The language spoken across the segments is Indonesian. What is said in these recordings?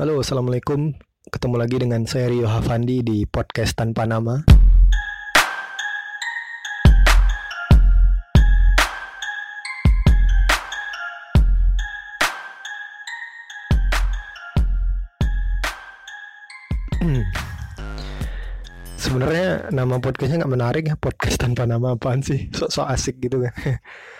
Halo, assalamualaikum. Ketemu lagi dengan saya Rio Hafandi di podcast tanpa nama. Hmm. Sebenarnya nama podcastnya nggak menarik ya podcast tanpa nama apaan sih sok-sok asik gitu kan.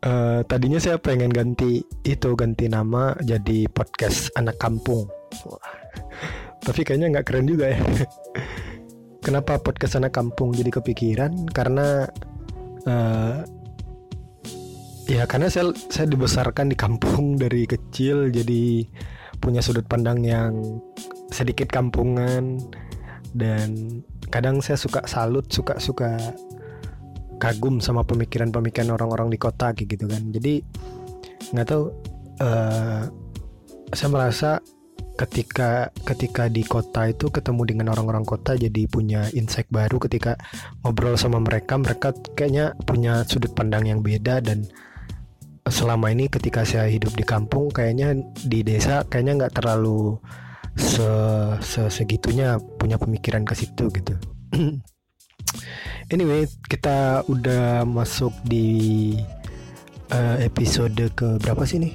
Uh, tadinya saya pengen ganti itu ganti nama jadi podcast anak kampung. Tapi kayaknya nggak keren juga ya. Kenapa podcast anak kampung jadi kepikiran? Karena uh, ya karena saya saya dibesarkan di kampung dari kecil jadi punya sudut pandang yang sedikit kampungan dan kadang saya suka salut suka suka kagum sama pemikiran-pemikiran orang-orang di kota gitu kan jadi nggak tahu uh, saya merasa ketika ketika di kota itu ketemu dengan orang-orang kota jadi punya insight baru ketika ngobrol sama mereka mereka kayaknya punya sudut pandang yang beda dan selama ini ketika saya hidup di kampung kayaknya di desa kayaknya nggak terlalu se, se segitunya punya pemikiran ke situ gitu. anyway, kita udah masuk di uh, episode ke berapa sih nih?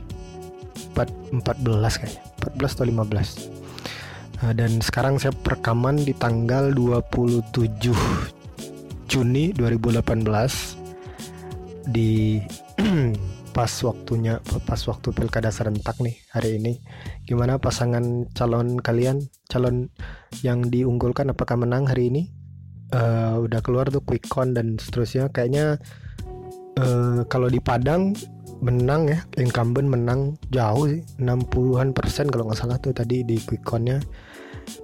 4, 14 kayaknya. 14 atau 15. Uh, eh, dan sekarang saya perekaman di tanggal 27 Juni 2018 di pas waktunya pas waktu pilkada serentak nih hari ini gimana pasangan calon kalian calon yang diunggulkan apakah menang hari ini uh, udah keluar tuh quick count dan seterusnya. Kayaknya uh, kalau di Padang menang ya. Incumbent menang jauh sih. 60-an persen kalau nggak salah tuh tadi di quick countnya.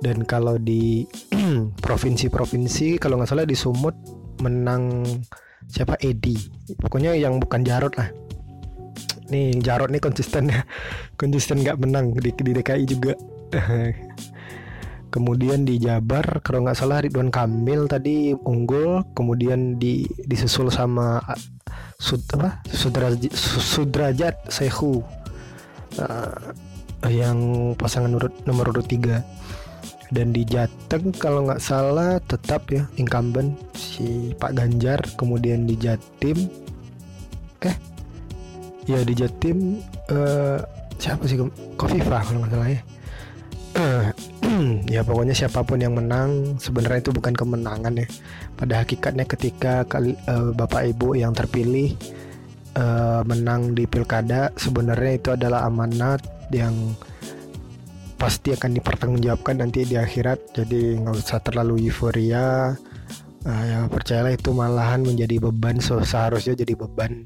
Dan kalau di provinsi-provinsi kalau nggak salah di Sumut menang siapa? Edi. Pokoknya yang bukan Jarot lah. Nih Jarot nih konsisten ya konsisten nggak menang di, di DKI juga kemudian di Jabar kalau nggak salah Ridwan Kamil tadi unggul kemudian di disusul sama Sud, apa? Sudrajat, Sudrajat Sehu. Uh, yang pasangan urut nomor urut tiga. Dan di Jateng kalau nggak salah tetap ya incumbent si Pak Ganjar kemudian di Jatim. Eh ya di Jatim uh, siapa sih? Kofifa kalau nggak salah ya ya pokoknya siapa pun yang menang sebenarnya itu bukan kemenangan ya. Pada hakikatnya ketika kali, uh, bapak ibu yang terpilih uh, menang di pilkada sebenarnya itu adalah amanat yang pasti akan dipertanggungjawabkan nanti di akhirat. Jadi nggak usah terlalu euforia. Uh, ya percayalah itu malahan menjadi beban so, seharusnya jadi beban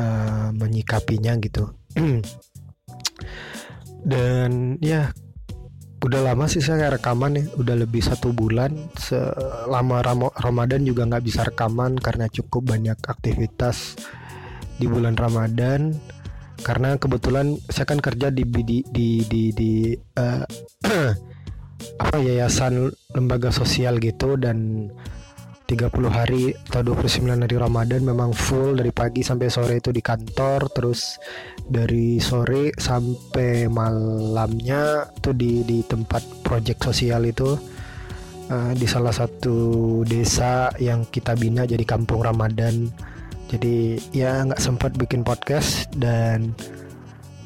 uh, menyikapinya gitu. Dan ya udah lama sih saya rekaman ya udah lebih satu bulan. Selama Ramadan juga nggak bisa rekaman karena cukup banyak aktivitas di bulan Ramadan. Karena kebetulan saya kan kerja di di di di, di uh, apa yayasan lembaga sosial gitu dan 30 hari atau 29 hari Ramadan memang full dari pagi sampai sore itu di kantor terus dari sore sampai malamnya tuh di di tempat project sosial itu uh, di salah satu desa yang kita bina jadi kampung Ramadan. Jadi ya nggak sempat bikin podcast dan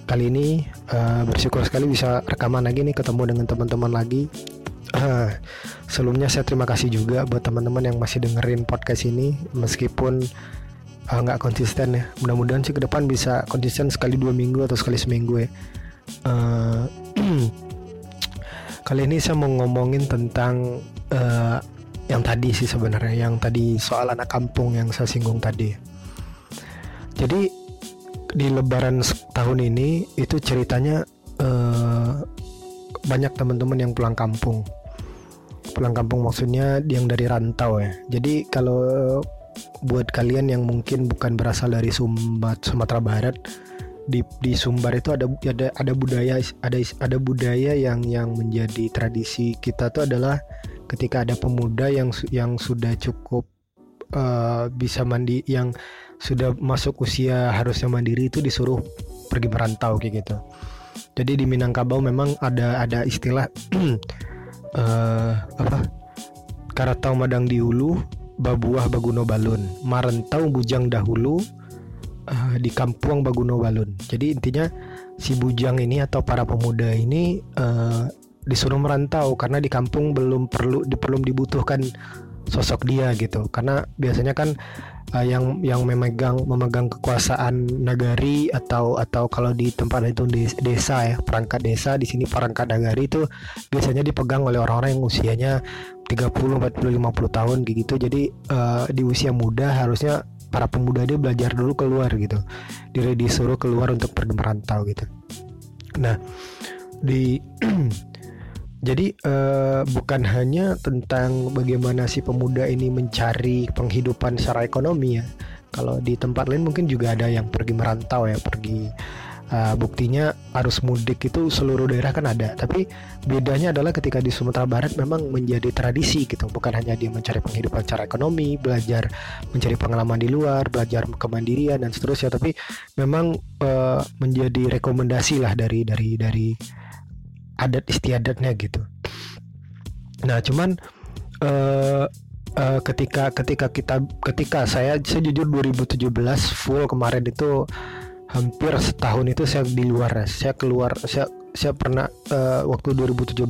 kali ini uh, bersyukur sekali bisa rekaman lagi nih ketemu dengan teman-teman lagi Uh, sebelumnya saya terima kasih juga buat teman-teman yang masih dengerin podcast ini meskipun eh, nggak uh, konsisten ya. Mudah-mudahan sih ke depan bisa konsisten sekali dua minggu atau sekali seminggu ya. Uh, kali ini saya mau ngomongin tentang uh, yang tadi sih sebenarnya, yang tadi soal anak kampung yang saya singgung tadi. Jadi di Lebaran tahun ini itu ceritanya uh, banyak teman-teman yang pulang kampung pulang kampung maksudnya yang dari rantau ya. Jadi kalau buat kalian yang mungkin bukan berasal dari Sumbat Sumatera Barat di di Sumbar itu ada ada ada budaya ada ada budaya yang yang menjadi tradisi kita tuh adalah ketika ada pemuda yang yang sudah cukup uh, bisa mandi yang sudah masuk usia harusnya mandiri itu disuruh pergi merantau kayak gitu. Jadi di Minangkabau memang ada ada istilah uh, apa? Karatau madang di hulu, babuah baguno balun, marentau bujang dahulu, uh, di kampung baguno balun. Jadi intinya si bujang ini atau para pemuda ini uh, disuruh merantau karena di kampung belum perlu belum dibutuhkan sosok dia gitu karena biasanya kan uh, yang yang memegang memegang kekuasaan nagari atau atau kalau di tempat itu desa ya perangkat desa di sini perangkat nagari itu biasanya dipegang oleh orang-orang yang usianya 30 40 50 tahun gitu. Jadi uh, di usia muda harusnya para pemuda dia belajar dulu keluar gitu. Dia disuruh keluar untuk pergi gitu. Nah di Jadi uh, bukan hanya tentang bagaimana si pemuda ini mencari penghidupan secara ekonomi ya. Kalau di tempat lain mungkin juga ada yang pergi merantau ya, pergi uh, buktinya arus mudik itu seluruh daerah kan ada. Tapi bedanya adalah ketika di Sumatera Barat memang menjadi tradisi gitu, bukan hanya dia mencari penghidupan secara ekonomi, belajar mencari pengalaman di luar, belajar kemandirian dan seterusnya. Tapi memang uh, menjadi rekomendasi lah dari dari dari adat istiadatnya gitu. Nah cuman uh, uh, ketika ketika kita ketika saya saya jujur 2017 full kemarin itu hampir setahun itu saya di luar. Saya keluar saya saya pernah uh, waktu 2017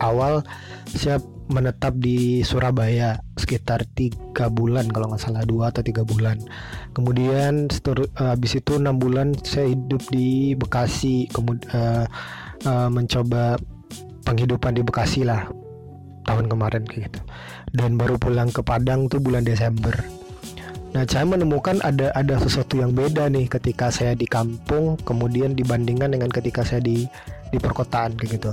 awal saya menetap di Surabaya sekitar tiga bulan kalau nggak salah dua atau tiga bulan. Kemudian setelah uh, habis itu enam bulan saya hidup di Bekasi kemudian uh, uh, mencoba penghidupan di Bekasi lah tahun kemarin kayak gitu. Dan baru pulang ke Padang tuh bulan Desember. Nah saya menemukan ada ada sesuatu yang beda nih ketika saya di kampung kemudian dibandingkan dengan ketika saya di di perkotaan kayak gitu.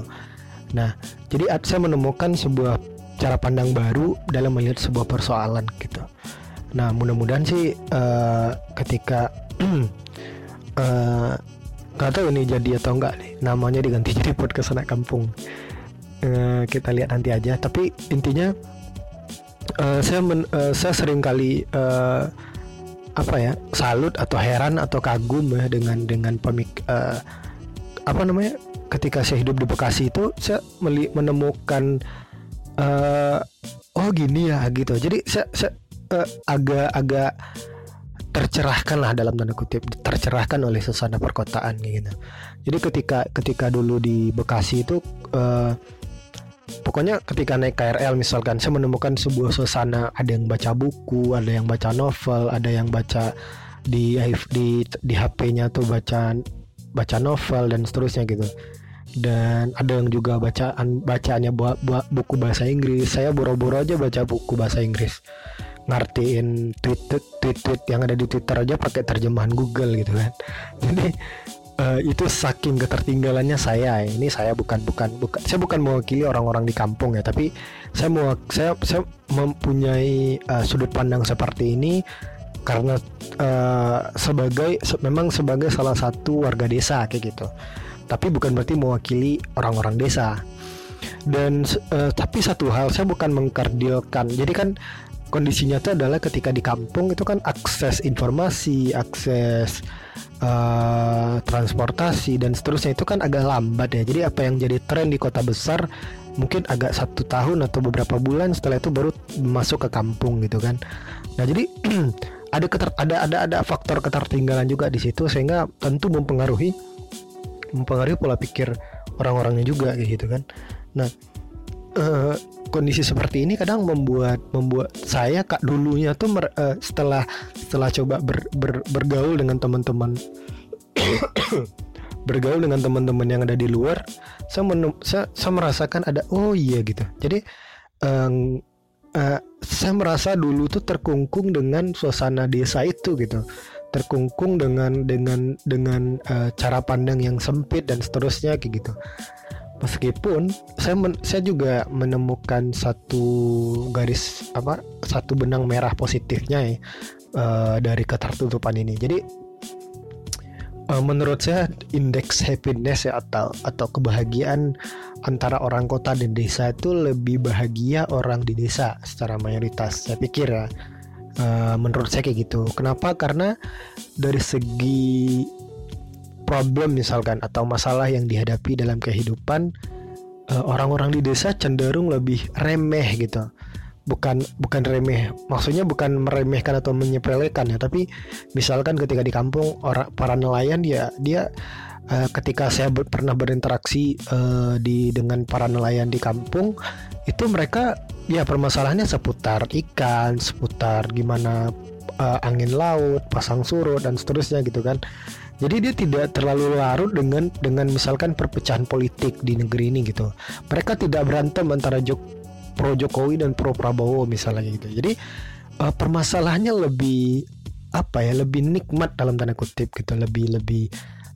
Nah jadi saya menemukan sebuah cara pandang baru dalam melihat sebuah persoalan gitu. Nah mudah-mudahan sih uh, ketika uh, Gak tahu ini jadi atau enggak nih. Namanya diganti jadi podcast anak kampung. Uh, kita lihat nanti aja. Tapi intinya uh, saya men, uh, saya sering kali uh, apa ya salut atau heran atau kagum ya dengan dengan pemik uh, apa namanya ketika saya hidup di Bekasi itu saya menemukan uh, oh gini ya gitu. Jadi saya, saya uh, agak agak tercerahkan lah dalam tanda kutip tercerahkan oleh suasana perkotaan gitu. Jadi ketika ketika dulu di Bekasi itu uh, pokoknya ketika naik KRL misalkan saya menemukan sebuah suasana ada yang baca buku ada yang baca novel ada yang baca di di di HP-nya tuh baca baca novel dan seterusnya gitu. Dan ada yang juga bacaan bacaannya buat buku bahasa Inggris. Saya boro-boro aja baca buku bahasa Inggris ngartiin tweet tweet tweet yang ada di Twitter aja pakai terjemahan Google gitu kan. Jadi uh, itu saking ketertinggalannya saya. Ini saya bukan bukan bukan saya bukan mewakili orang-orang di kampung ya tapi saya mau saya saya mempunyai uh, sudut pandang seperti ini karena uh, sebagai se memang sebagai salah satu warga desa kayak gitu. Tapi bukan berarti mewakili orang-orang desa. Dan uh, tapi satu hal saya bukan mengkerdilkan jadi kan kondisinya itu adalah ketika di kampung itu kan akses informasi, akses uh, transportasi dan seterusnya itu kan agak lambat ya. Jadi apa yang jadi tren di kota besar mungkin agak satu tahun atau beberapa bulan setelah itu baru masuk ke kampung gitu kan. Nah jadi ada keter, ada ada ada faktor ketertinggalan juga di situ sehingga tentu mempengaruhi mempengaruhi pola pikir orang-orangnya juga gitu kan. Nah uh, kondisi seperti ini kadang membuat membuat saya kak dulunya tuh mer, uh, setelah setelah coba ber, ber, bergaul dengan teman-teman. Bergaul dengan teman-teman yang ada di luar saya, menu, saya saya merasakan ada oh iya gitu. Jadi um, uh, saya merasa dulu tuh terkungkung dengan suasana desa itu gitu. Terkungkung dengan dengan dengan uh, cara pandang yang sempit dan seterusnya kayak gitu meskipun saya men, saya juga menemukan satu garis apa satu benang merah positifnya ya uh, dari ketertutupan ini. Jadi uh, menurut saya indeks happiness ya atau atau kebahagiaan antara orang kota dan desa itu lebih bahagia orang di desa secara mayoritas saya pikir ya. Uh, menurut saya kayak gitu. Kenapa? Karena dari segi problem misalkan atau masalah yang dihadapi dalam kehidupan eh, orang-orang di desa cenderung lebih remeh gitu. Bukan bukan remeh maksudnya bukan meremehkan atau menyepelekan ya tapi misalkan ketika di kampung orang para nelayan ya dia uh, ketika saya ber, pernah berinteraksi uh, di dengan para nelayan di kampung itu mereka ya permasalahannya seputar ikan seputar gimana uh, angin laut pasang surut dan seterusnya gitu kan jadi dia tidak terlalu larut dengan dengan misalkan perpecahan politik di negeri ini gitu. Mereka tidak berantem antara Jok pro Jokowi dan pro Prabowo misalnya gitu. Jadi uh, permasalahannya lebih apa ya lebih nikmat dalam tanda kutip gitu lebih lebih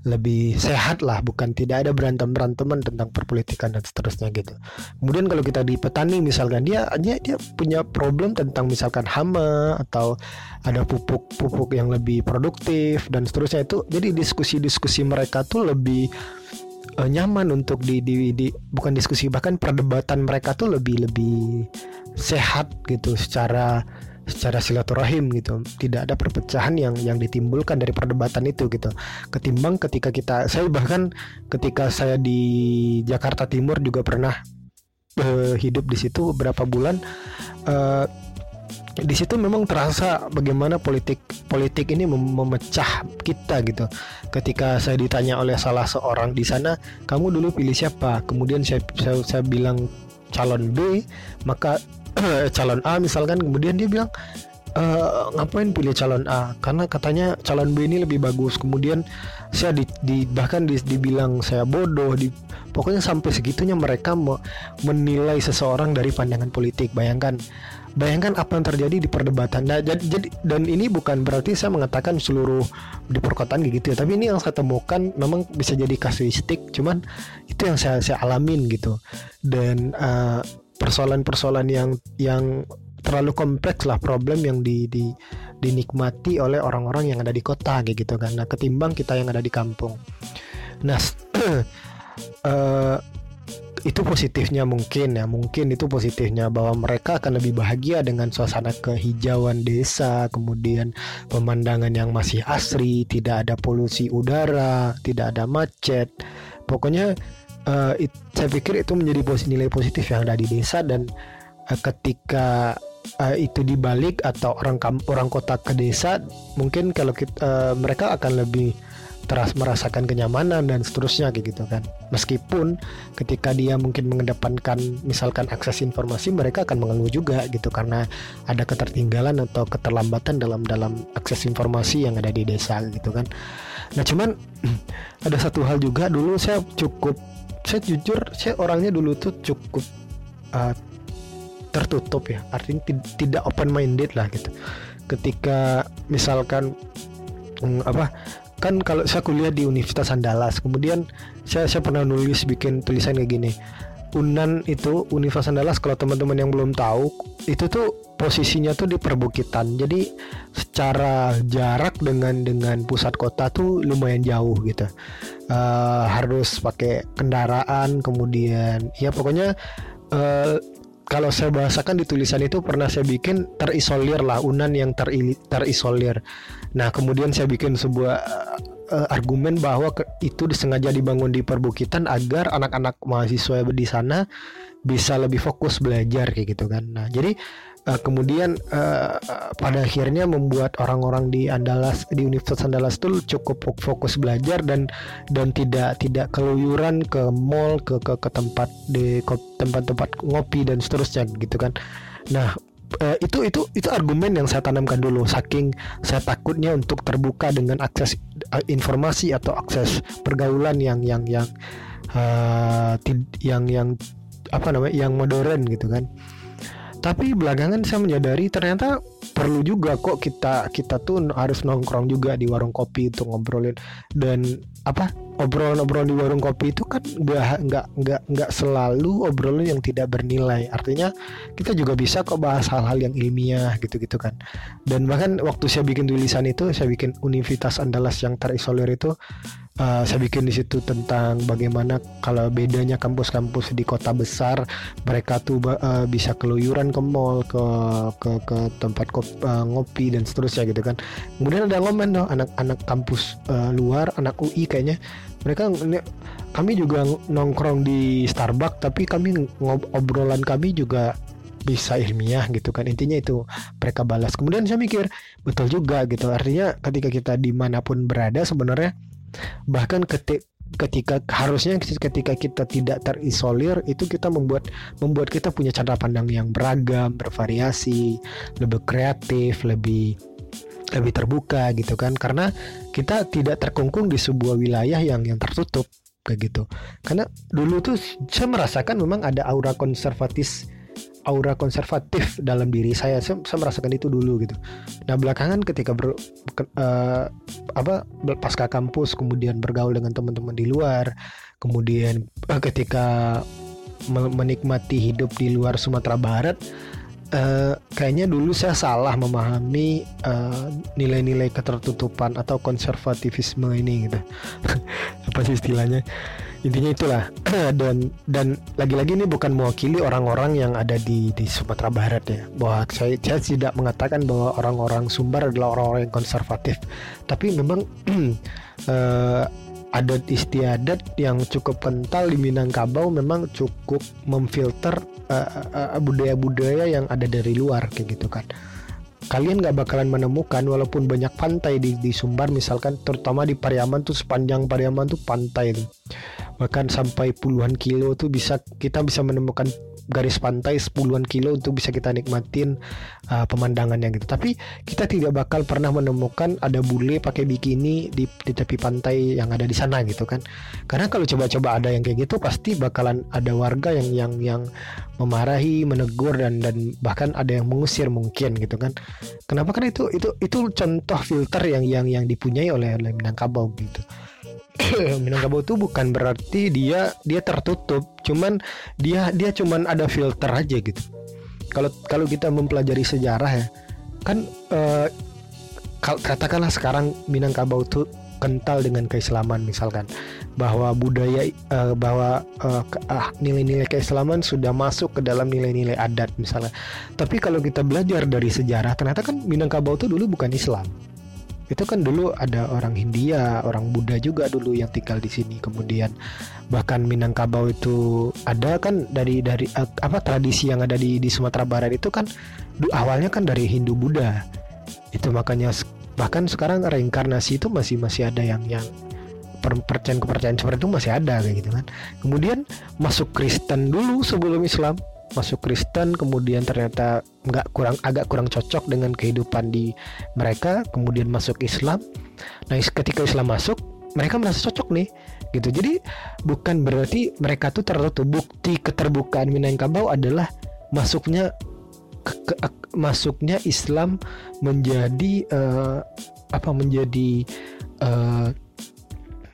lebih sehat lah bukan tidak ada berantem beranteman tentang perpolitikan dan seterusnya gitu. Kemudian kalau kita di petani misalkan dia dia dia punya problem tentang misalkan hama atau ada pupuk pupuk yang lebih produktif dan seterusnya itu jadi diskusi-diskusi mereka tuh lebih uh, nyaman untuk di, di, di bukan diskusi bahkan perdebatan mereka tuh lebih lebih sehat gitu secara secara silaturahim gitu tidak ada perpecahan yang yang ditimbulkan dari perdebatan itu gitu ketimbang ketika kita saya bahkan ketika saya di Jakarta Timur juga pernah uh, hidup di situ beberapa bulan uh, di situ memang terasa bagaimana politik politik ini mem memecah kita gitu. Ketika saya ditanya oleh salah seorang di sana, kamu dulu pilih siapa? Kemudian saya saya, saya bilang calon B, maka calon A misalkan, kemudian dia bilang e, ngapain pilih calon A? Karena katanya calon B ini lebih bagus. Kemudian saya di, di bahkan di, dibilang saya bodoh, di, pokoknya sampai segitunya mereka menilai seseorang dari pandangan politik. Bayangkan bayangkan apa yang terjadi di perdebatan nah, jadi, jadi dan ini bukan berarti saya mengatakan seluruh di perkotaan gitu ya tapi ini yang saya temukan memang bisa jadi kasuistik cuman itu yang saya saya alamin gitu dan eh, persoalan-persoalan yang yang terlalu kompleks lah problem yang di, di dinikmati oleh orang-orang yang ada di kota kayak gitu kan. Nah ketimbang kita yang ada di kampung. Nah uh, itu positifnya mungkin ya. Mungkin itu positifnya bahwa mereka akan lebih bahagia dengan suasana kehijauan desa kemudian pemandangan yang masih asri tidak ada polusi udara tidak ada macet. Pokoknya uh, it, saya pikir itu menjadi pos nilai positif yang ada di desa dan uh, ketika uh, itu dibalik atau orang orang kota ke desa mungkin kalau kita, uh, mereka akan lebih teras merasakan kenyamanan dan seterusnya gitu kan. Meskipun ketika dia mungkin mengedepankan misalkan akses informasi mereka akan mengeluh juga gitu. Karena ada ketertinggalan atau keterlambatan dalam dalam akses informasi yang ada di desa gitu kan. Nah cuman ada satu hal juga. Dulu saya cukup saya jujur saya orangnya dulu tuh cukup uh, tertutup ya. Artinya tidak open minded lah gitu. Ketika misalkan um, apa kan kalau saya kuliah di Universitas Andalas kemudian saya saya pernah nulis bikin tulisan kayak gini Unan itu Universitas Andalas kalau teman-teman yang belum tahu itu tuh posisinya tuh di perbukitan. Jadi secara jarak dengan dengan pusat kota tuh lumayan jauh gitu. Uh, harus pakai kendaraan kemudian ya pokoknya uh, kalau saya bahasakan di tulisan itu pernah saya bikin terisolir lah Unan yang terisolir. Nah, kemudian saya bikin sebuah uh, argumen bahwa ke, itu disengaja dibangun di perbukitan agar anak-anak mahasiswa di sana bisa lebih fokus belajar kayak gitu kan. Nah, jadi uh, kemudian uh, pada akhirnya membuat orang-orang di Andalas di Universitas Andalas itu cukup fokus belajar dan dan tidak tidak keluyuran ke mall ke ke, ke tempat di tempat-tempat ngopi dan seterusnya gitu kan. Nah, uh, itu itu itu argumen yang saya tanamkan dulu. Saking saya takutnya untuk terbuka dengan akses uh, informasi atau akses pergaulan yang yang yang uh, yang yang apa namanya yang modern gitu kan tapi belakangan saya menyadari ternyata perlu juga kok kita kita tuh harus nongkrong juga di warung kopi untuk ngobrolin. Dan apa obrolan-obrolan di warung kopi itu kan nggak nggak nggak nggak selalu obrolan yang tidak bernilai. Artinya kita juga bisa kok bahas hal-hal yang ilmiah gitu-gitu kan. Dan bahkan waktu saya bikin tulisan itu saya bikin Universitas Andalas yang terisolir itu uh, saya bikin di situ tentang bagaimana kalau bedanya kampus-kampus di kota besar mereka tuh uh, bisa keluyuran ke mall ke ke ke tempat kop, uh, ngopi dan seterusnya gitu kan. Kemudian ada ngomen dong anak-anak kampus uh, luar anak UI kayaknya. Mereka kami juga nongkrong di Starbucks tapi kami ngobrolan kami juga bisa ilmiah gitu kan. Intinya itu mereka balas. Kemudian saya mikir betul juga gitu. Artinya ketika kita di mana pun berada sebenarnya bahkan ketik ketika harusnya ketika kita tidak terisolir itu kita membuat membuat kita punya cara pandang yang beragam bervariasi lebih kreatif lebih lebih terbuka gitu kan. Karena kita tidak terkungkung di sebuah wilayah yang yang tertutup kayak gitu. Karena dulu tuh saya merasakan memang ada aura konservatis aura konservatif dalam diri saya. saya saya merasakan itu dulu gitu. Nah belakangan ketika ber, uh, apa pasca kampus kemudian bergaul dengan teman-teman di luar kemudian uh, ketika menikmati hidup di luar Sumatera Barat uh, kayaknya dulu saya salah memahami nilai-nilai uh, ketertutupan atau konservatifisme ini gitu. Apa sih istilahnya intinya itulah. Dan dan lagi-lagi ini bukan mewakili orang-orang yang ada di di Sumatera Barat ya. Bahwa saya saya tidak mengatakan bahwa orang-orang Sumbar adalah orang-orang yang konservatif. Tapi memang uh, adat istiadat yang cukup kental di Minangkabau memang cukup memfilter budaya-budaya uh, uh, yang ada dari luar kayak gitu kan. Kalian gak bakalan menemukan walaupun banyak pantai di, di Sumbar misalkan terutama di Pariaman tuh sepanjang Pariaman tuh pantai tuh bahkan sampai puluhan kilo tuh bisa kita bisa menemukan garis pantai sepuluhan kilo untuk bisa kita nikmatin uh, pemandangannya gitu. Tapi kita tidak bakal pernah menemukan ada bule pakai bikini di, di tepi pantai yang ada di sana gitu kan. Karena kalau coba-coba ada yang kayak gitu pasti bakalan ada warga yang yang yang memarahi, menegur dan dan bahkan ada yang mengusir mungkin gitu kan. Kenapa kan itu itu itu contoh filter yang yang yang dipunyai oleh oleh Minangkabau gitu. Minangkabau itu bukan berarti dia dia tertutup, cuman dia dia cuman ada filter aja gitu. Kalau kalau kita mempelajari sejarah ya, kan uh, katakanlah sekarang Minangkabau itu kental dengan keislaman misalkan bahwa budaya uh, bahwa uh, nilai-nilai keislaman sudah masuk ke dalam nilai-nilai adat misalnya. Tapi kalau kita belajar dari sejarah ternyata kan Minangkabau itu dulu bukan Islam itu kan dulu ada orang Hindia, orang Buddha juga dulu yang tinggal di sini. Kemudian bahkan Minangkabau itu ada kan dari dari uh, apa tradisi yang ada di di Sumatera Barat itu kan awalnya kan dari Hindu Buddha. Itu makanya bahkan sekarang reinkarnasi itu masih masih ada yang yang percayaan kepercayaan seperti itu masih ada kayak gitu kan. Kemudian masuk Kristen dulu sebelum Islam masuk Kristen kemudian ternyata nggak kurang agak kurang cocok dengan kehidupan di mereka kemudian masuk Islam. Nah ketika Islam masuk mereka merasa cocok nih gitu. Jadi bukan berarti mereka tuh tertutup bukti keterbukaan Minangkabau adalah masuknya ke, ke, masuknya Islam menjadi uh, apa menjadi uh, eh,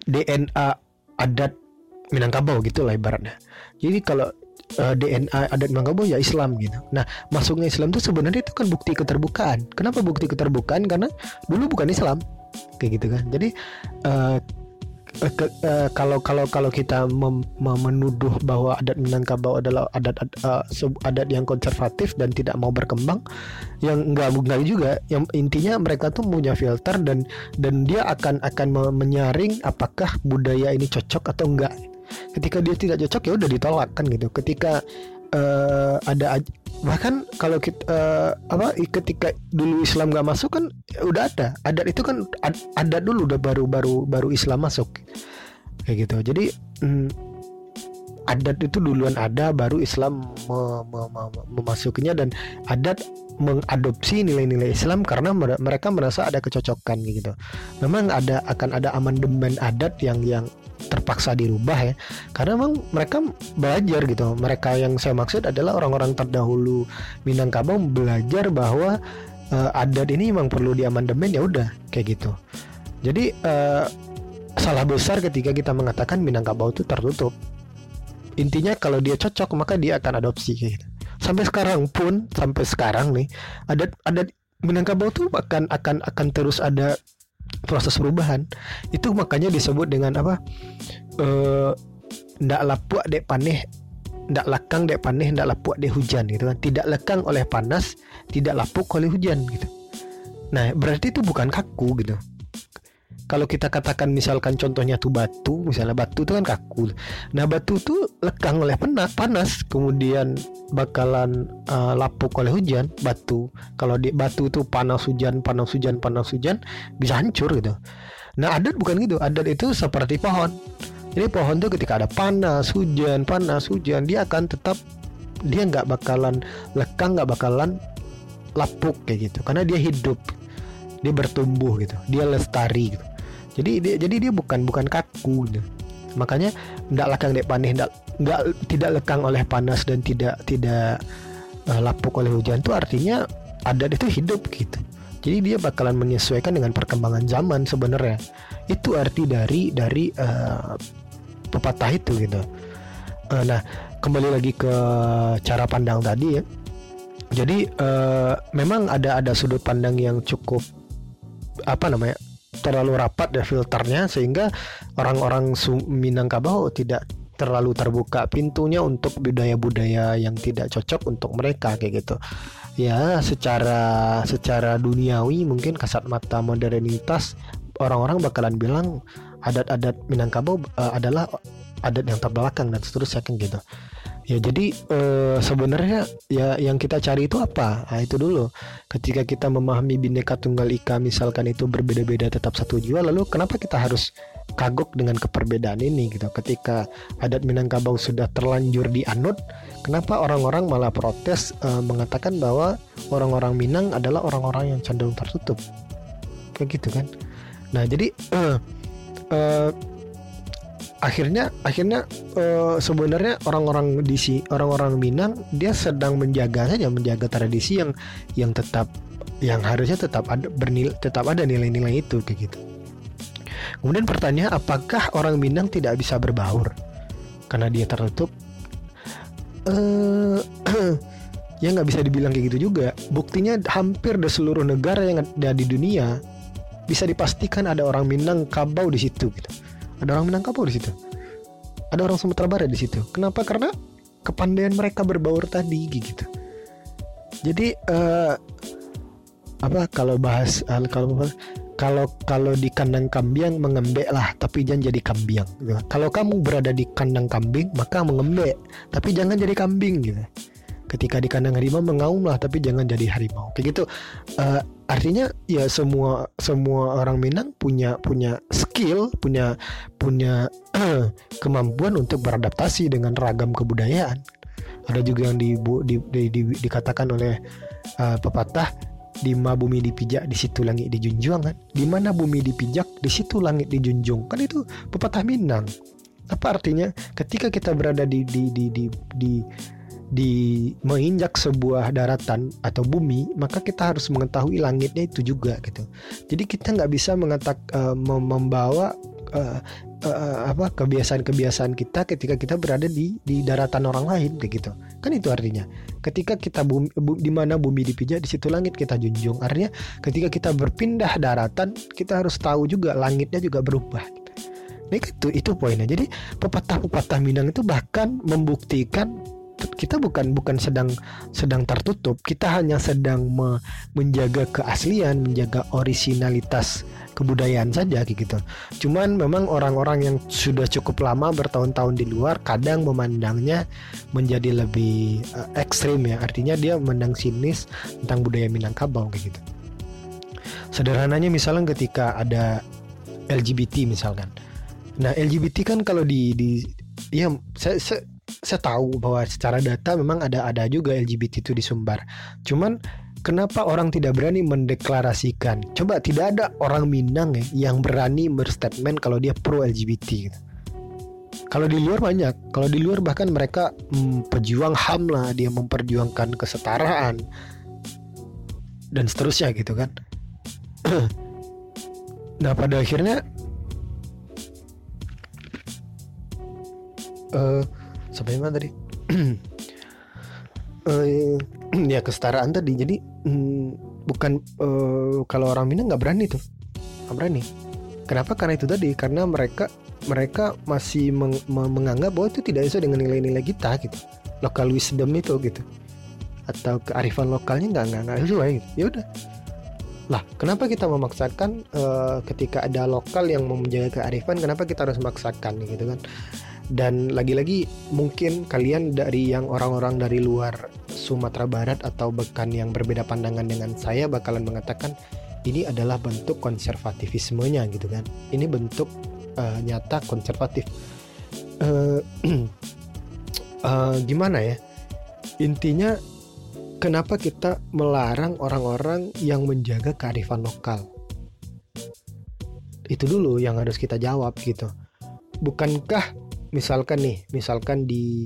DNA adat Minangkabau gitu lah ibaratnya. Jadi kalau uh, eh, DNA adat Minangkabau ya Islam gitu. Nah, masuknya Islam itu sebenarnya itu kan bukti keterbukaan. Kenapa bukti keterbukaan? Karena dulu bukan Islam. Kayak gitu kan. Jadi uh, ke, uh, kalau kalau kalau kita mem, menuduh bahwa adat Minangkabau adalah adat uh, adat yang konservatif dan tidak mau berkembang, yang enggak enggak juga. Yang intinya mereka tuh punya filter dan dan dia akan akan menyaring apakah budaya ini cocok atau enggak ketika dia tidak cocok ya udah ditolak kan gitu. Ketika uh, ada bahkan kalau kita uh, apa ketika dulu Islam gak masuk kan ya udah ada. Adat itu kan ad, adat dulu udah baru baru baru Islam masuk. Kayak gitu. Jadi mm, adat itu duluan ada baru Islam me, me, me, memasukinya dan adat mengadopsi nilai-nilai Islam karena mereka merasa ada kecocokan gitu. Memang ada akan ada amandemen adat yang yang terpaksa dirubah ya. Karena memang mereka belajar gitu. Mereka yang saya maksud adalah orang-orang terdahulu Minangkabau belajar bahwa uh, adat ini memang perlu diamandemen ya udah kayak gitu. Jadi uh, salah besar ketika kita mengatakan Minangkabau itu tertutup. Intinya kalau dia cocok maka dia akan adopsi kayak gitu. Sampai sekarang pun sampai sekarang nih adat adat Minangkabau tuh akan akan akan terus ada proses perubahan. Itu makanya disebut dengan apa? Eh ndak lapuk dek paneh ndak lekang dek paneh ndak lapuk dek hujan gitu kan. Tidak lekang oleh panas tidak lapuk oleh hujan gitu. Nah berarti itu bukan kaku gitu kalau kita katakan misalkan contohnya tuh batu misalnya batu itu kan kaku nah batu tuh lekang oleh panas panas kemudian bakalan uh, lapuk oleh hujan batu. Kalau di batu itu panas hujan panas hujan panas hujan bisa hancur gitu. Nah adat bukan gitu. Adat itu seperti pohon. Jadi pohon tuh ketika ada panas hujan panas hujan dia akan tetap dia nggak bakalan lekang nggak bakalan lapuk kayak gitu. Karena dia hidup dia bertumbuh gitu. Dia lestari gitu jadi dia jadi dia bukan bukan kaku gitu. makanya tidak lekang dek panih tidak nggak tidak lekang oleh panas dan tidak tidak uh, lapuk oleh hujan itu artinya adat itu hidup gitu. Jadi dia bakalan menyesuaikan dengan perkembangan zaman sebenarnya. Itu arti dari dari uh, pepatah itu gitu. Uh, nah kembali lagi ke cara pandang tadi ya. Jadi uh, memang ada ada sudut pandang yang cukup apa namanya terlalu rapat dan filternya sehingga orang-orang Minangkabau tidak terlalu terbuka pintunya untuk budaya-budaya yang tidak cocok untuk mereka kayak gitu. Ya, secara secara duniawi mungkin kasat mata modernitas orang-orang bakalan bilang adat-adat Minangkabau uh, adalah adat yang terbelakang dan seterusnya kan gitu. Ya jadi uh, sebenarnya ya yang kita cari itu apa? Nah, itu dulu. Ketika kita memahami bineka tunggal ika misalkan itu berbeda-beda tetap satu jiwa, lalu kenapa kita harus kagok dengan keperbedaan ini gitu? Ketika adat Minangkabau sudah terlanjur dianut, kenapa orang-orang malah protes uh, mengatakan bahwa orang-orang Minang adalah orang-orang yang cenderung tertutup? Kayak gitu kan? Nah jadi uh, akhirnya akhirnya uh, sebenarnya orang-orang di si orang-orang Minang dia sedang menjaga saja menjaga tradisi yang yang tetap yang harusnya tetap ada bernilai tetap ada nilai-nilai itu kayak gitu. Kemudian pertanyaan apakah orang Minang tidak bisa berbaur karena dia tertutup? Uh, ya nggak bisa dibilang kayak gitu juga. Buktinya hampir di seluruh negara yang ada di dunia bisa dipastikan ada orang Minang Kabau di situ gitu ada orang Minangkabau di situ. Ada orang Sumatera Barat di situ. Kenapa? Karena kepandaian mereka berbaur tadi gitu. Jadi uh, apa kalau bahas kalau kalau kalau di kandang kambing mengembek lah. Tapi jangan jadi kambing gitu. kalau kamu berada di kandang kambing maka mengembek. Tapi jangan jadi kambing gitu. Ketika di kandang harimau mengaum lah. Tapi jangan jadi harimau. Kayak gitu. Uh, artinya ya semua semua orang Minang punya punya skill punya punya kemampuan untuk beradaptasi dengan ragam kebudayaan. Ada juga yang di, di, di, di dikatakan oleh uh, pepatah di mana bumi dipijak di situ langit dijunjung. Kan? Di mana bumi dipijak di situ langit dijunjung. Kan itu pepatah Minang. Apa artinya? Ketika kita berada di di di di, di di menginjak sebuah daratan atau bumi maka kita harus mengetahui langitnya itu juga gitu. Jadi kita nggak bisa mengetak uh, membawa uh, uh, apa kebiasaan-kebiasaan kita ketika kita berada di di daratan orang lain begitu kan itu artinya. Ketika kita bumi, bu, di mana bumi dipijak di situ langit kita junjung. Artinya ketika kita berpindah daratan kita harus tahu juga langitnya juga berubah gitu. nah itu itu poinnya. Jadi pepatah-pepatah Minang itu bahkan membuktikan kita bukan bukan sedang sedang tertutup. Kita hanya sedang me, menjaga keaslian menjaga orisinalitas kebudayaan saja gitu. Cuman memang orang-orang yang sudah cukup lama bertahun-tahun di luar kadang memandangnya menjadi lebih uh, ekstrim ya. Artinya dia memandang sinis tentang budaya Minangkabau kayak gitu. Sederhananya misalnya ketika ada LGBT misalkan. Nah LGBT kan kalau di di ya saya, saya saya tahu bahwa secara data memang ada ada juga LGBT itu di Sumbar. Cuman kenapa orang tidak berani mendeklarasikan? Coba tidak ada orang Minang ya yang berani berstatement kalau dia pro LGBT gitu. Kalau di luar banyak, kalau di luar bahkan mereka pejuang HAM lah, dia memperjuangkan kesetaraan dan seterusnya gitu kan. nah pada akhirnya uh, sampai mana tadi? Uh, ya kesetaraan tadi. Jadi um, bukan uh, kalau orang Minang nggak berani tuh. Berani. Kenapa? Karena itu tadi. Karena mereka mereka masih meng, menganggap bahwa itu tidak sesuai dengan nilai-nilai kita gitu. Local wisdom itu gitu. Atau kearifan lokalnya nggak nggak nggak sesuai gitu. ya udah. Lah kenapa kita memaksakan uh, ketika ada lokal yang mau menjaga kearifan kenapa kita harus memaksakan gitu kan dan lagi-lagi mungkin kalian dari yang orang-orang dari luar Sumatera Barat atau bahkan yang berbeda pandangan dengan saya bakalan mengatakan ini adalah bentuk konservatifismenya gitu kan. Ini bentuk uh, nyata konservatif. Uh, uh, gimana ya? Intinya kenapa kita melarang orang-orang yang menjaga kearifan lokal? Itu dulu yang harus kita jawab gitu. Bukankah misalkan nih misalkan di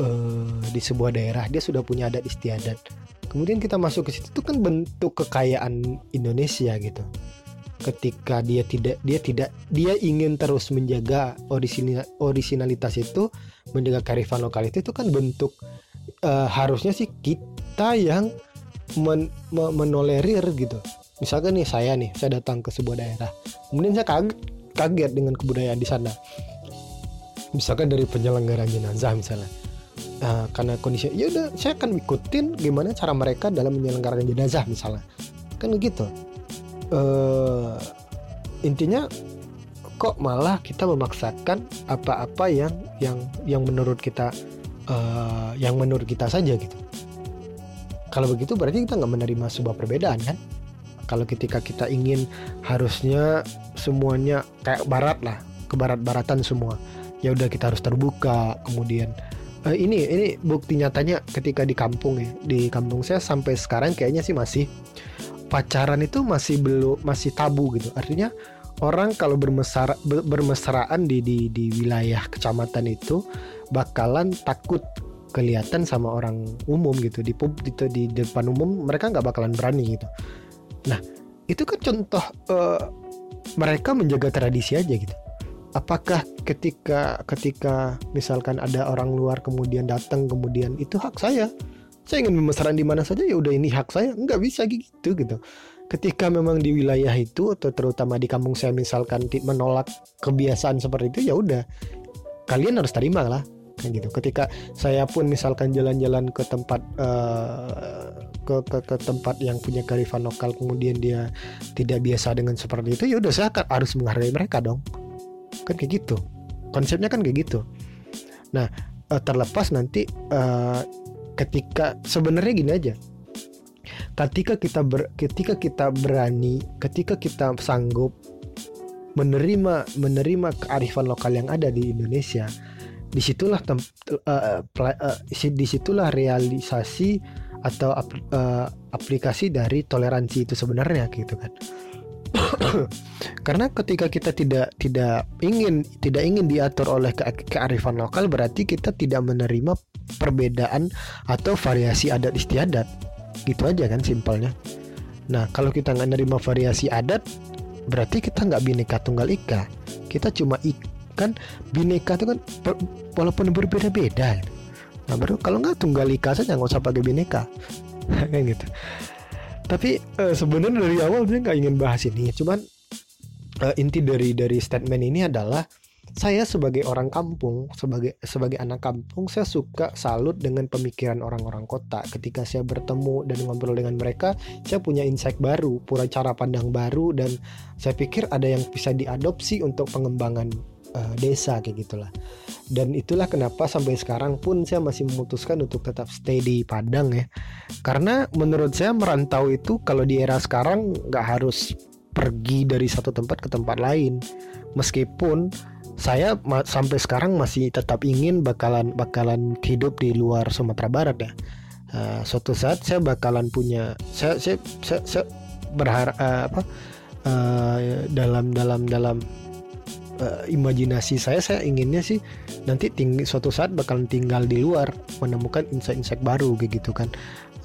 uh, di sebuah daerah dia sudah punya adat istiadat. Kemudian kita masuk ke situ itu kan bentuk kekayaan Indonesia gitu. Ketika dia tidak dia tidak dia ingin terus menjaga orisinal, orisinalitas itu menjaga kearifan lokal itu itu kan bentuk uh, harusnya sih kita yang men, men, menolerir gitu. Misalkan nih saya nih saya datang ke sebuah daerah. Kemudian saya kaget kaget dengan kebudayaan di sana misalkan dari penyelenggaraan jenazah misalnya. Uh, karena kondisi ya udah saya akan ikutin gimana cara mereka dalam menyelenggarakan jenazah misalnya. Kan gitu. Uh, intinya kok malah kita memaksakan apa-apa yang yang yang menurut kita uh, yang menurut kita saja gitu. Kalau begitu berarti kita nggak menerima sebuah perbedaan kan? Kalau ketika kita ingin harusnya semuanya kayak barat lah ke barat-baratan semua ya udah kita harus terbuka. Kemudian uh, ini ini bukti nyatanya ketika di kampung ya di kampung saya sampai sekarang kayaknya sih masih pacaran itu masih belum masih tabu gitu. Artinya orang kalau bermesra bermesraan di, di di wilayah kecamatan itu bakalan takut kelihatan sama orang umum gitu. Di pub gitu di depan umum mereka nggak bakalan berani gitu. Nah itu kan contoh uh, mereka menjaga tradisi aja gitu apakah ketika ketika misalkan ada orang luar kemudian datang kemudian itu hak saya? Saya ingin memesaran di mana saja ya udah ini hak saya. Nggak bisa gitu gitu. Ketika memang di wilayah itu atau terutama di kampung saya misalkan menolak kebiasaan seperti itu ya udah. Kalian harus terima lah kayak gitu. Ketika saya pun misalkan jalan-jalan ke tempat uh, ke, ke ke tempat yang punya kearifan lokal kemudian dia tidak biasa dengan seperti itu ya udah saya akan harus menghargai mereka dong kan kayak gitu. Konsepnya kan kayak gitu. Nah uh, terlepas nanti uh, ketika sebenarnya gini aja. Ketika kita ber, ketika kita berani ketika kita sanggup menerima menerima kearifan lokal yang ada di Indonesia di situlah tem, uh, uh, di situlah realisasi atau uh, aplikasi dari toleransi itu sebenarnya gitu kan karena ketika kita tidak tidak ingin tidak ingin diatur oleh ke kearifan lokal berarti kita tidak menerima perbedaan atau variasi adat istiadat. Gitu aja kan simpelnya. Nah kalau kita nggak nerima variasi adat berarti kita nggak bineka tunggal ika. Kita cuma ikan bineka itu kan walaupun berbeda-beda. Nah baru kalau nggak tunggal ika saja nggak usah pakai bineka. Kayak gitu tapi uh, sebenarnya dari awal dia nggak ingin bahas ini cuman uh, inti dari dari statement ini adalah saya sebagai orang kampung, sebagai sebagai anak kampung, saya suka salut dengan pemikiran orang-orang kota. Ketika saya bertemu dan ngobrol dengan mereka, saya punya insight baru, pura cara pandang baru, dan saya pikir ada yang bisa diadopsi untuk pengembangan uh, desa kayak gitulah. Dan itulah kenapa sampai sekarang pun saya masih memutuskan untuk tetap stay di Padang ya. Karena menurut saya merantau itu kalau di era sekarang nggak harus pergi dari satu tempat ke tempat lain. Meskipun saya sampai sekarang masih tetap ingin bakalan bakalan hidup di luar Sumatera Barat ya. Uh, suatu saat saya bakalan punya saya saya saya, saya berharap uh, apa uh, dalam dalam dalam uh, imajinasi saya saya inginnya sih nanti tinggi suatu saat bakalan tinggal di luar menemukan insight-insight baru kayak gitu kan.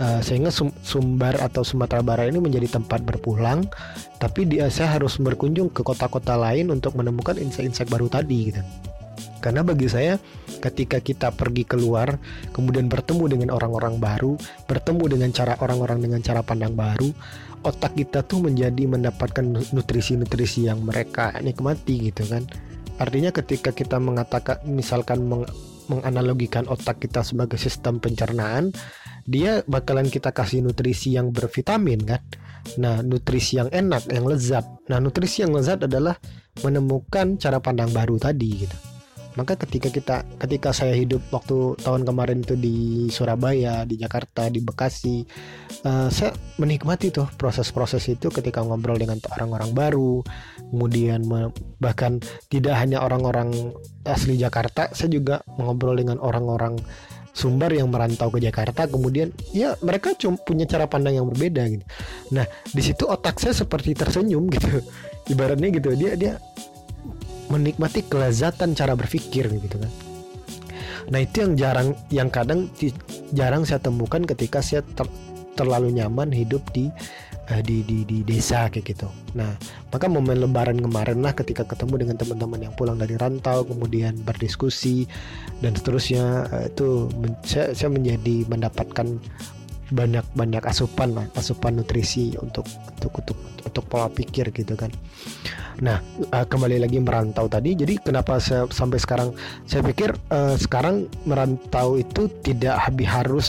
Uh, sehingga sum Sumbar atau Sumatera Barat ini menjadi tempat berpulang tapi dia saya harus berkunjung ke kota-kota lain untuk menemukan insight-insight baru tadi gitu. Karena bagi saya ketika kita pergi keluar kemudian bertemu dengan orang-orang baru bertemu dengan cara orang-orang dengan cara pandang baru otak kita tuh menjadi mendapatkan nutrisi-nutrisi yang mereka nikmati gitu kan. Artinya ketika kita mengatakan misalkan meng, menganalogikan otak kita sebagai sistem pencernaan dia bakalan kita kasih nutrisi yang bervitamin kan. Nah, nutrisi yang enak, yang lezat. Nah, nutrisi yang lezat adalah menemukan cara pandang baru tadi gitu maka ketika kita ketika saya hidup waktu tahun kemarin itu di Surabaya di Jakarta di Bekasi uh, saya menikmati tuh proses-proses itu ketika ngobrol dengan orang-orang baru kemudian bahkan tidak hanya orang-orang asli Jakarta saya juga mengobrol dengan orang-orang Sumbar yang merantau ke Jakarta kemudian ya mereka cuma punya cara pandang yang berbeda gitu. Nah, di situ otak saya seperti tersenyum gitu. Ibaratnya gitu dia dia menikmati kelezatan cara berpikir gitu kan nah itu yang jarang yang kadang jarang saya temukan ketika saya ter, terlalu nyaman hidup di uh, di, di di desa kayak gitu. Nah, maka momen lebaran kemarin lah ketika ketemu dengan teman-teman yang pulang dari rantau kemudian berdiskusi dan seterusnya uh, itu saya, saya menjadi mendapatkan banyak banyak asupan lah, asupan nutrisi untuk untuk untuk untuk pola pikir gitu kan. Nah, uh, kembali lagi merantau tadi. Jadi kenapa saya sampai sekarang saya pikir uh, sekarang merantau itu tidak habis harus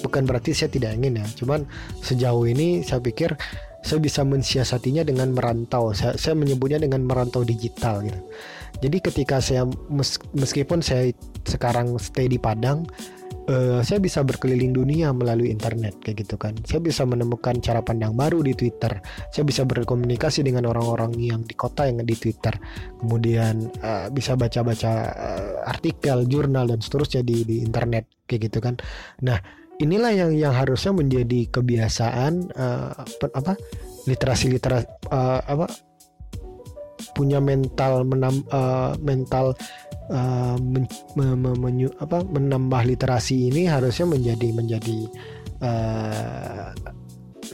bukan berarti saya tidak ingin ya. Cuman sejauh ini saya pikir saya bisa mensiasatinya dengan merantau. Saya, saya menyebutnya dengan merantau digital gitu. Jadi ketika saya meskipun saya sekarang stay di Padang, uh, saya bisa berkeliling dunia melalui internet kayak gitu kan. Saya bisa menemukan cara pandang baru di Twitter. Saya bisa berkomunikasi dengan orang-orang yang di kota yang di Twitter. Kemudian uh, bisa baca-baca uh, artikel, jurnal dan seterusnya di di internet kayak gitu kan. Nah, inilah yang yang harusnya menjadi kebiasaan uh, apa literasi literasi uh, apa punya mental menam uh, mental uh, men, me, me, menyu, apa, menambah literasi ini harusnya menjadi menjadi uh,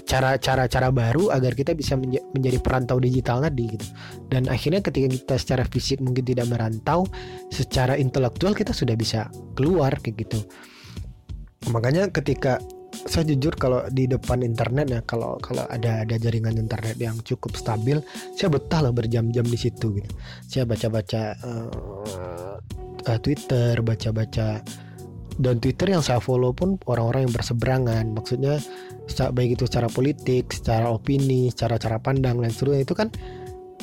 cara cara cara baru agar kita bisa menja menjadi perantau digital tadi gitu. Dan akhirnya ketika kita secara fisik mungkin tidak merantau secara intelektual kita sudah bisa keluar kayak gitu. Makanya ketika saya jujur kalau di depan internet ya kalau kalau ada ada jaringan internet yang cukup stabil saya betah lah berjam-jam di situ gitu. Saya baca-baca uh, uh, Twitter baca-baca dan Twitter yang saya follow pun orang-orang yang berseberangan. Maksudnya baik itu secara politik secara opini secara cara pandang dan seterusnya itu kan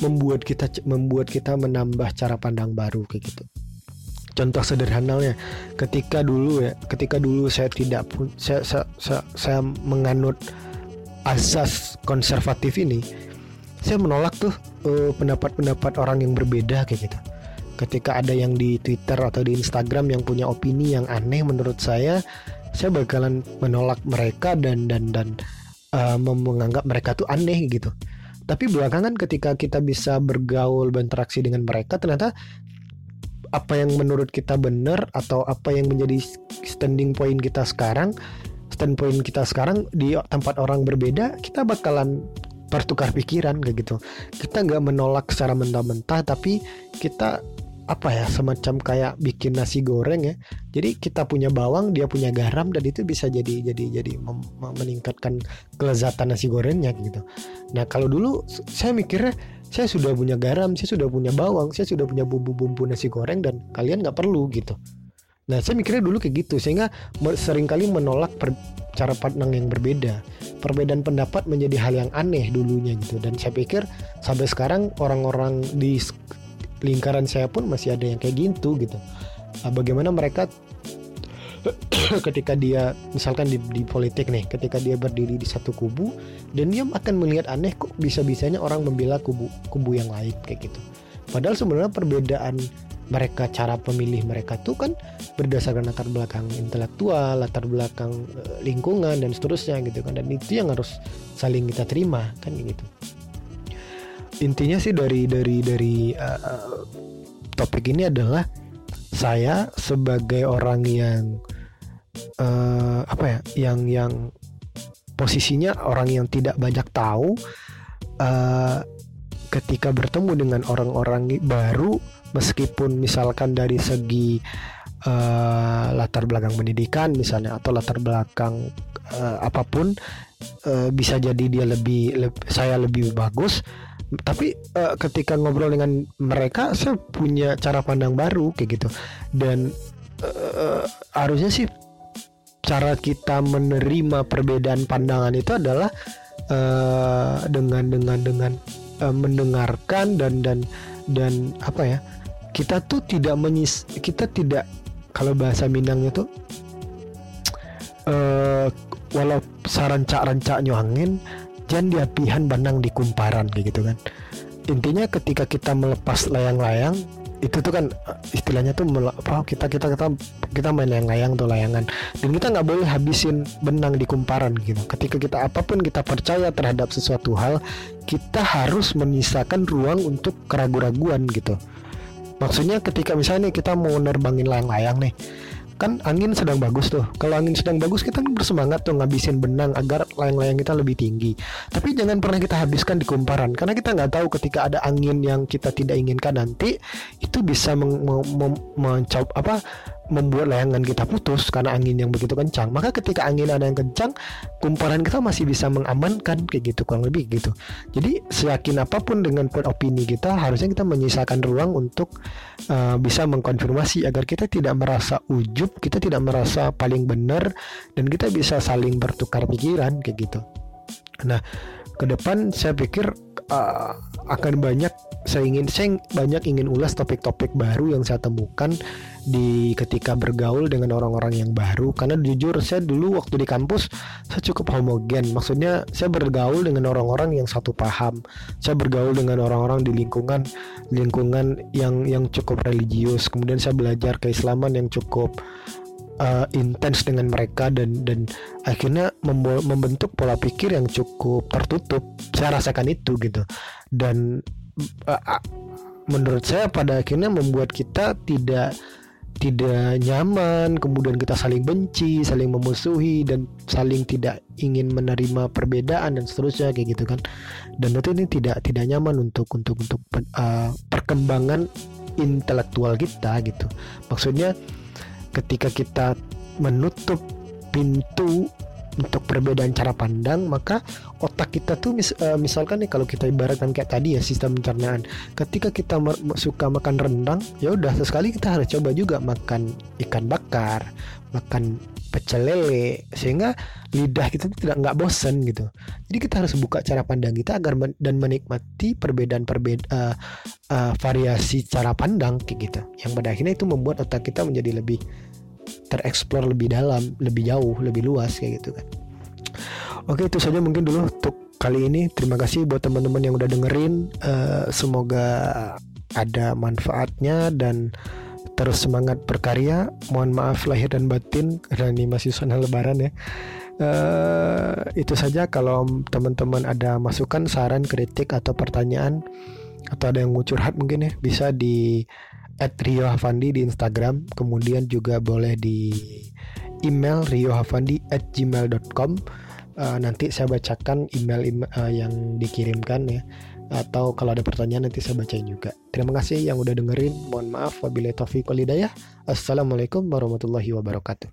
membuat kita membuat kita menambah cara pandang baru kayak gitu contoh sederhananya ketika dulu ya ketika dulu saya tidak pun saya, saya, saya, saya menganut asas konservatif ini saya menolak tuh eh, pendapat-pendapat orang yang berbeda kayak gitu. Ketika ada yang di Twitter atau di Instagram yang punya opini yang aneh menurut saya saya bakalan menolak mereka dan dan dan uh, menganggap mereka tuh aneh gitu. Tapi belakangan ketika kita bisa bergaul berinteraksi dengan mereka ternyata apa yang menurut kita benar atau apa yang menjadi standing point kita sekarang standpoint kita sekarang di tempat orang berbeda kita bakalan bertukar pikiran kayak gitu. Kita nggak menolak secara mentah-mentah tapi kita apa ya semacam kayak bikin nasi goreng ya. Jadi kita punya bawang dia punya garam dan itu bisa jadi jadi jadi meningkatkan kelezatan nasi gorengnya gitu. Nah kalau dulu saya mikirnya saya sudah punya garam saya sudah punya bawang saya sudah punya bumbu-bumbu nasi goreng dan kalian nggak perlu gitu. Nah saya mikirnya dulu kayak gitu sehingga sering kali menolak per, cara pandang yang berbeda. Perbedaan pendapat menjadi hal yang aneh dulunya gitu. Dan saya pikir sampai sekarang orang-orang di lingkaran saya pun masih ada yang kayak gitu gitu. Nah, bagaimana mereka ketika dia misalkan di, di politik nih ketika dia berdiri di satu kubu dan dia akan melihat aneh kok bisa-bisanya orang membela kubu kubu yang lain kayak gitu. Padahal sebenarnya perbedaan mereka cara pemilih mereka tuh kan berdasarkan latar belakang intelektual latar belakang eh, lingkungan dan seterusnya gitu kan. Dan itu yang harus saling kita terima kan gitu. Intinya sih dari dari dari uh, topik ini adalah saya sebagai orang yang uh, apa ya yang yang posisinya orang yang tidak banyak tahu uh, ketika bertemu dengan orang-orang baru meskipun misalkan dari segi uh, latar belakang pendidikan misalnya atau latar belakang uh, apa pun uh, bisa jadi dia lebih, lebih saya lebih bagus. Tapi uh, ketika ngobrol dengan mereka saya punya cara pandang baru kayak gitu. Dan uh, harusnya sih cara kita menerima perbedaan pandangan itu adalah uh, dengan dengan dengan uh, mendengarkan dan dan dan apa ya kita tuh tidak menyis kita tidak kalau bahasa Minangnya tuh uh, walau saranca-ranca angin jangan diapihan benang di kumparan kayak gitu kan. Intinya ketika kita melepas layang-layang itu tuh kan istilahnya tuh apa kita kita kita kita main layang-layang tuh layangan. Dan kita nggak boleh habisin benang di kumparan gitu. Ketika kita apa pun kita percaya terhadap sesuatu hal kita harus menyisakan ruang untuk keraguan-raguan gitu. Maksudnya ketika misalnya kita mau nerbangin layang-layang nih kan angin sedang bagus tuh. Kalau angin sedang bagus kita bersemangat tuh ngabisin benang agar layang-layang kita lebih tinggi. Tapi jangan pernah kita habiskan di kumparan. Karena kita nggak tahu ketika ada angin yang kita tidak inginkan nanti itu bisa mencoba apa membuat layangan kita putus karena angin yang begitu kencang. Maka ketika angin ada yang kencang, kumparan kita masih bisa mengamankan kayak gitu kurang lebih gitu. Jadi seyakin apa pun dengan opini kita, harusnya kita menyisakan ruang untuk uh, bisa mengkonfirmasi agar kita tidak merasa ujub, kita tidak merasa paling benar dan kita bisa saling bertukar pikiran kayak gitu. Nah, ke depan saya pikir uh, akan banyak saya ingin saya banyak ingin ulas topik-topik baru yang saya temukan di ketika bergaul dengan orang-orang yang baru. Karena jujur saya dulu waktu di kampus saya cukup homogen. Maksudnya saya bergaul dengan orang-orang yang satu paham. Saya bergaul dengan orang-orang di lingkungan lingkungan yang yang cukup religius. Kemudian saya belajar keislaman yang cukup uh, intens dengan mereka dan dan akhirnya membentuk pola pikir yang cukup tertutup. Saya rasakan itu gitu. Dan uh, menurut saya pada akhirnya membuat kita tidak tidak nyaman, kemudian kita saling benci, saling memusuhi dan saling tidak ingin menerima perbedaan dan seterusnya kayak gitu kan. Dan itu ini tidak tidak nyaman untuk untuk untuk uh, perkembangan intelektual kita gitu. Maksudnya ketika kita menutup pintu untuk perbedaan cara pandang maka otak kita tuh mis, uh, misalkan nih kalau kita ibaratkan kayak tadi ya sistem pencernaan. Ketika kita suka makan rendang ya udah sesekali kita harus coba juga makan ikan bakar makan pecel lele sehingga lidah kita tidak nggak bosen gitu. Jadi kita harus buka cara pandang kita agar men dan menikmati perbedaan perbeda uh, uh, variasi cara pandang kayak gitu. Yang pada akhirnya itu membuat otak kita menjadi lebih tereksplor lebih dalam, lebih jauh, lebih luas kayak gitu kan. Oke itu saja mungkin dulu untuk kali ini. Terima kasih buat teman-teman yang udah dengerin. Uh, semoga ada manfaatnya dan terus semangat berkarya. Mohon maaf lahir dan batin karena ini masih suasana lebaran ya. Uh, itu saja kalau teman-teman ada masukan, saran, kritik atau pertanyaan atau ada yang mau curhat mungkin ya bisa di at Rio Havandi di Instagram kemudian juga boleh di email riohavandi at gmail.com uh, nanti saya bacakan email, email uh, yang dikirimkan ya. Atau kalau ada pertanyaan nanti saya bacain juga. Terima kasih yang udah dengerin. Mohon maaf wabillahi taufiq walhidayah assalamualaikum warahmatullahi wabarakatuh